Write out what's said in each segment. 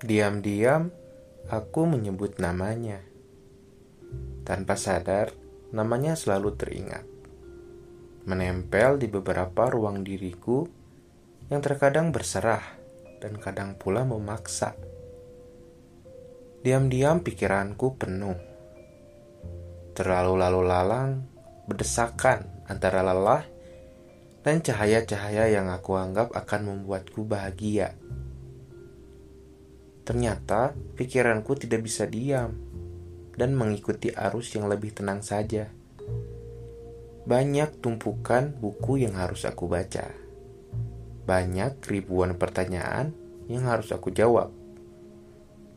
Diam-diam, aku menyebut namanya. Tanpa sadar, namanya selalu teringat. Menempel di beberapa ruang diriku yang terkadang berserah dan kadang pula memaksa. Diam-diam pikiranku penuh. Terlalu lalu lalang, berdesakan antara lelah dan cahaya-cahaya yang aku anggap akan membuatku bahagia. Ternyata pikiranku tidak bisa diam dan mengikuti arus yang lebih tenang saja. Banyak tumpukan buku yang harus aku baca. Banyak ribuan pertanyaan yang harus aku jawab.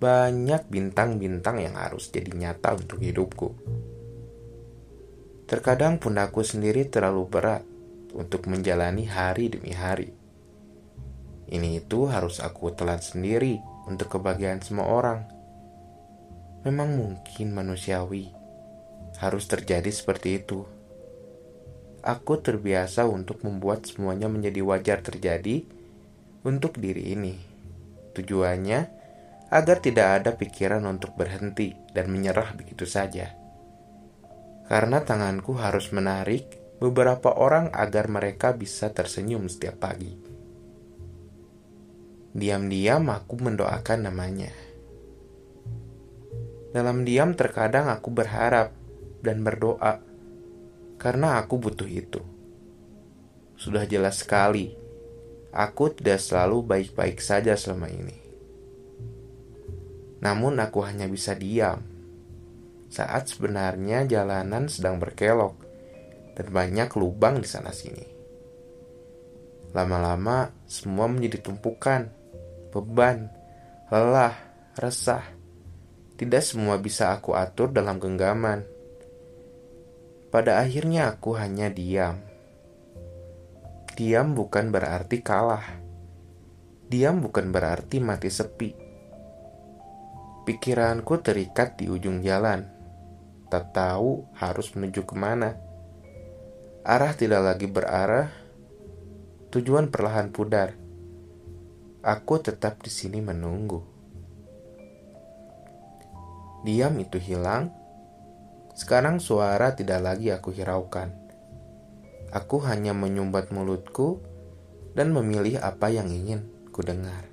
Banyak bintang-bintang yang harus jadi nyata untuk hidupku. Terkadang pundakku sendiri terlalu berat untuk menjalani hari demi hari. Ini itu harus aku telan sendiri untuk kebahagiaan semua orang. Memang mungkin manusiawi harus terjadi seperti itu. Aku terbiasa untuk membuat semuanya menjadi wajar terjadi untuk diri ini. Tujuannya agar tidak ada pikiran untuk berhenti dan menyerah begitu saja. Karena tanganku harus menarik beberapa orang agar mereka bisa tersenyum setiap pagi. Diam-diam aku mendoakan namanya. Dalam diam terkadang aku berharap dan berdoa karena aku butuh itu. Sudah jelas sekali, aku tidak selalu baik-baik saja selama ini. Namun aku hanya bisa diam saat sebenarnya jalanan sedang berkelok dan banyak lubang di sana sini. Lama-lama semua menjadi tumpukan beban, lelah, resah. Tidak semua bisa aku atur dalam genggaman. Pada akhirnya aku hanya diam. Diam bukan berarti kalah. Diam bukan berarti mati sepi. Pikiranku terikat di ujung jalan. Tak tahu harus menuju ke mana. Arah tidak lagi berarah. Tujuan perlahan pudar Aku tetap di sini menunggu. Diam itu hilang. Sekarang suara tidak lagi aku hiraukan. Aku hanya menyumbat mulutku dan memilih apa yang ingin ku dengar.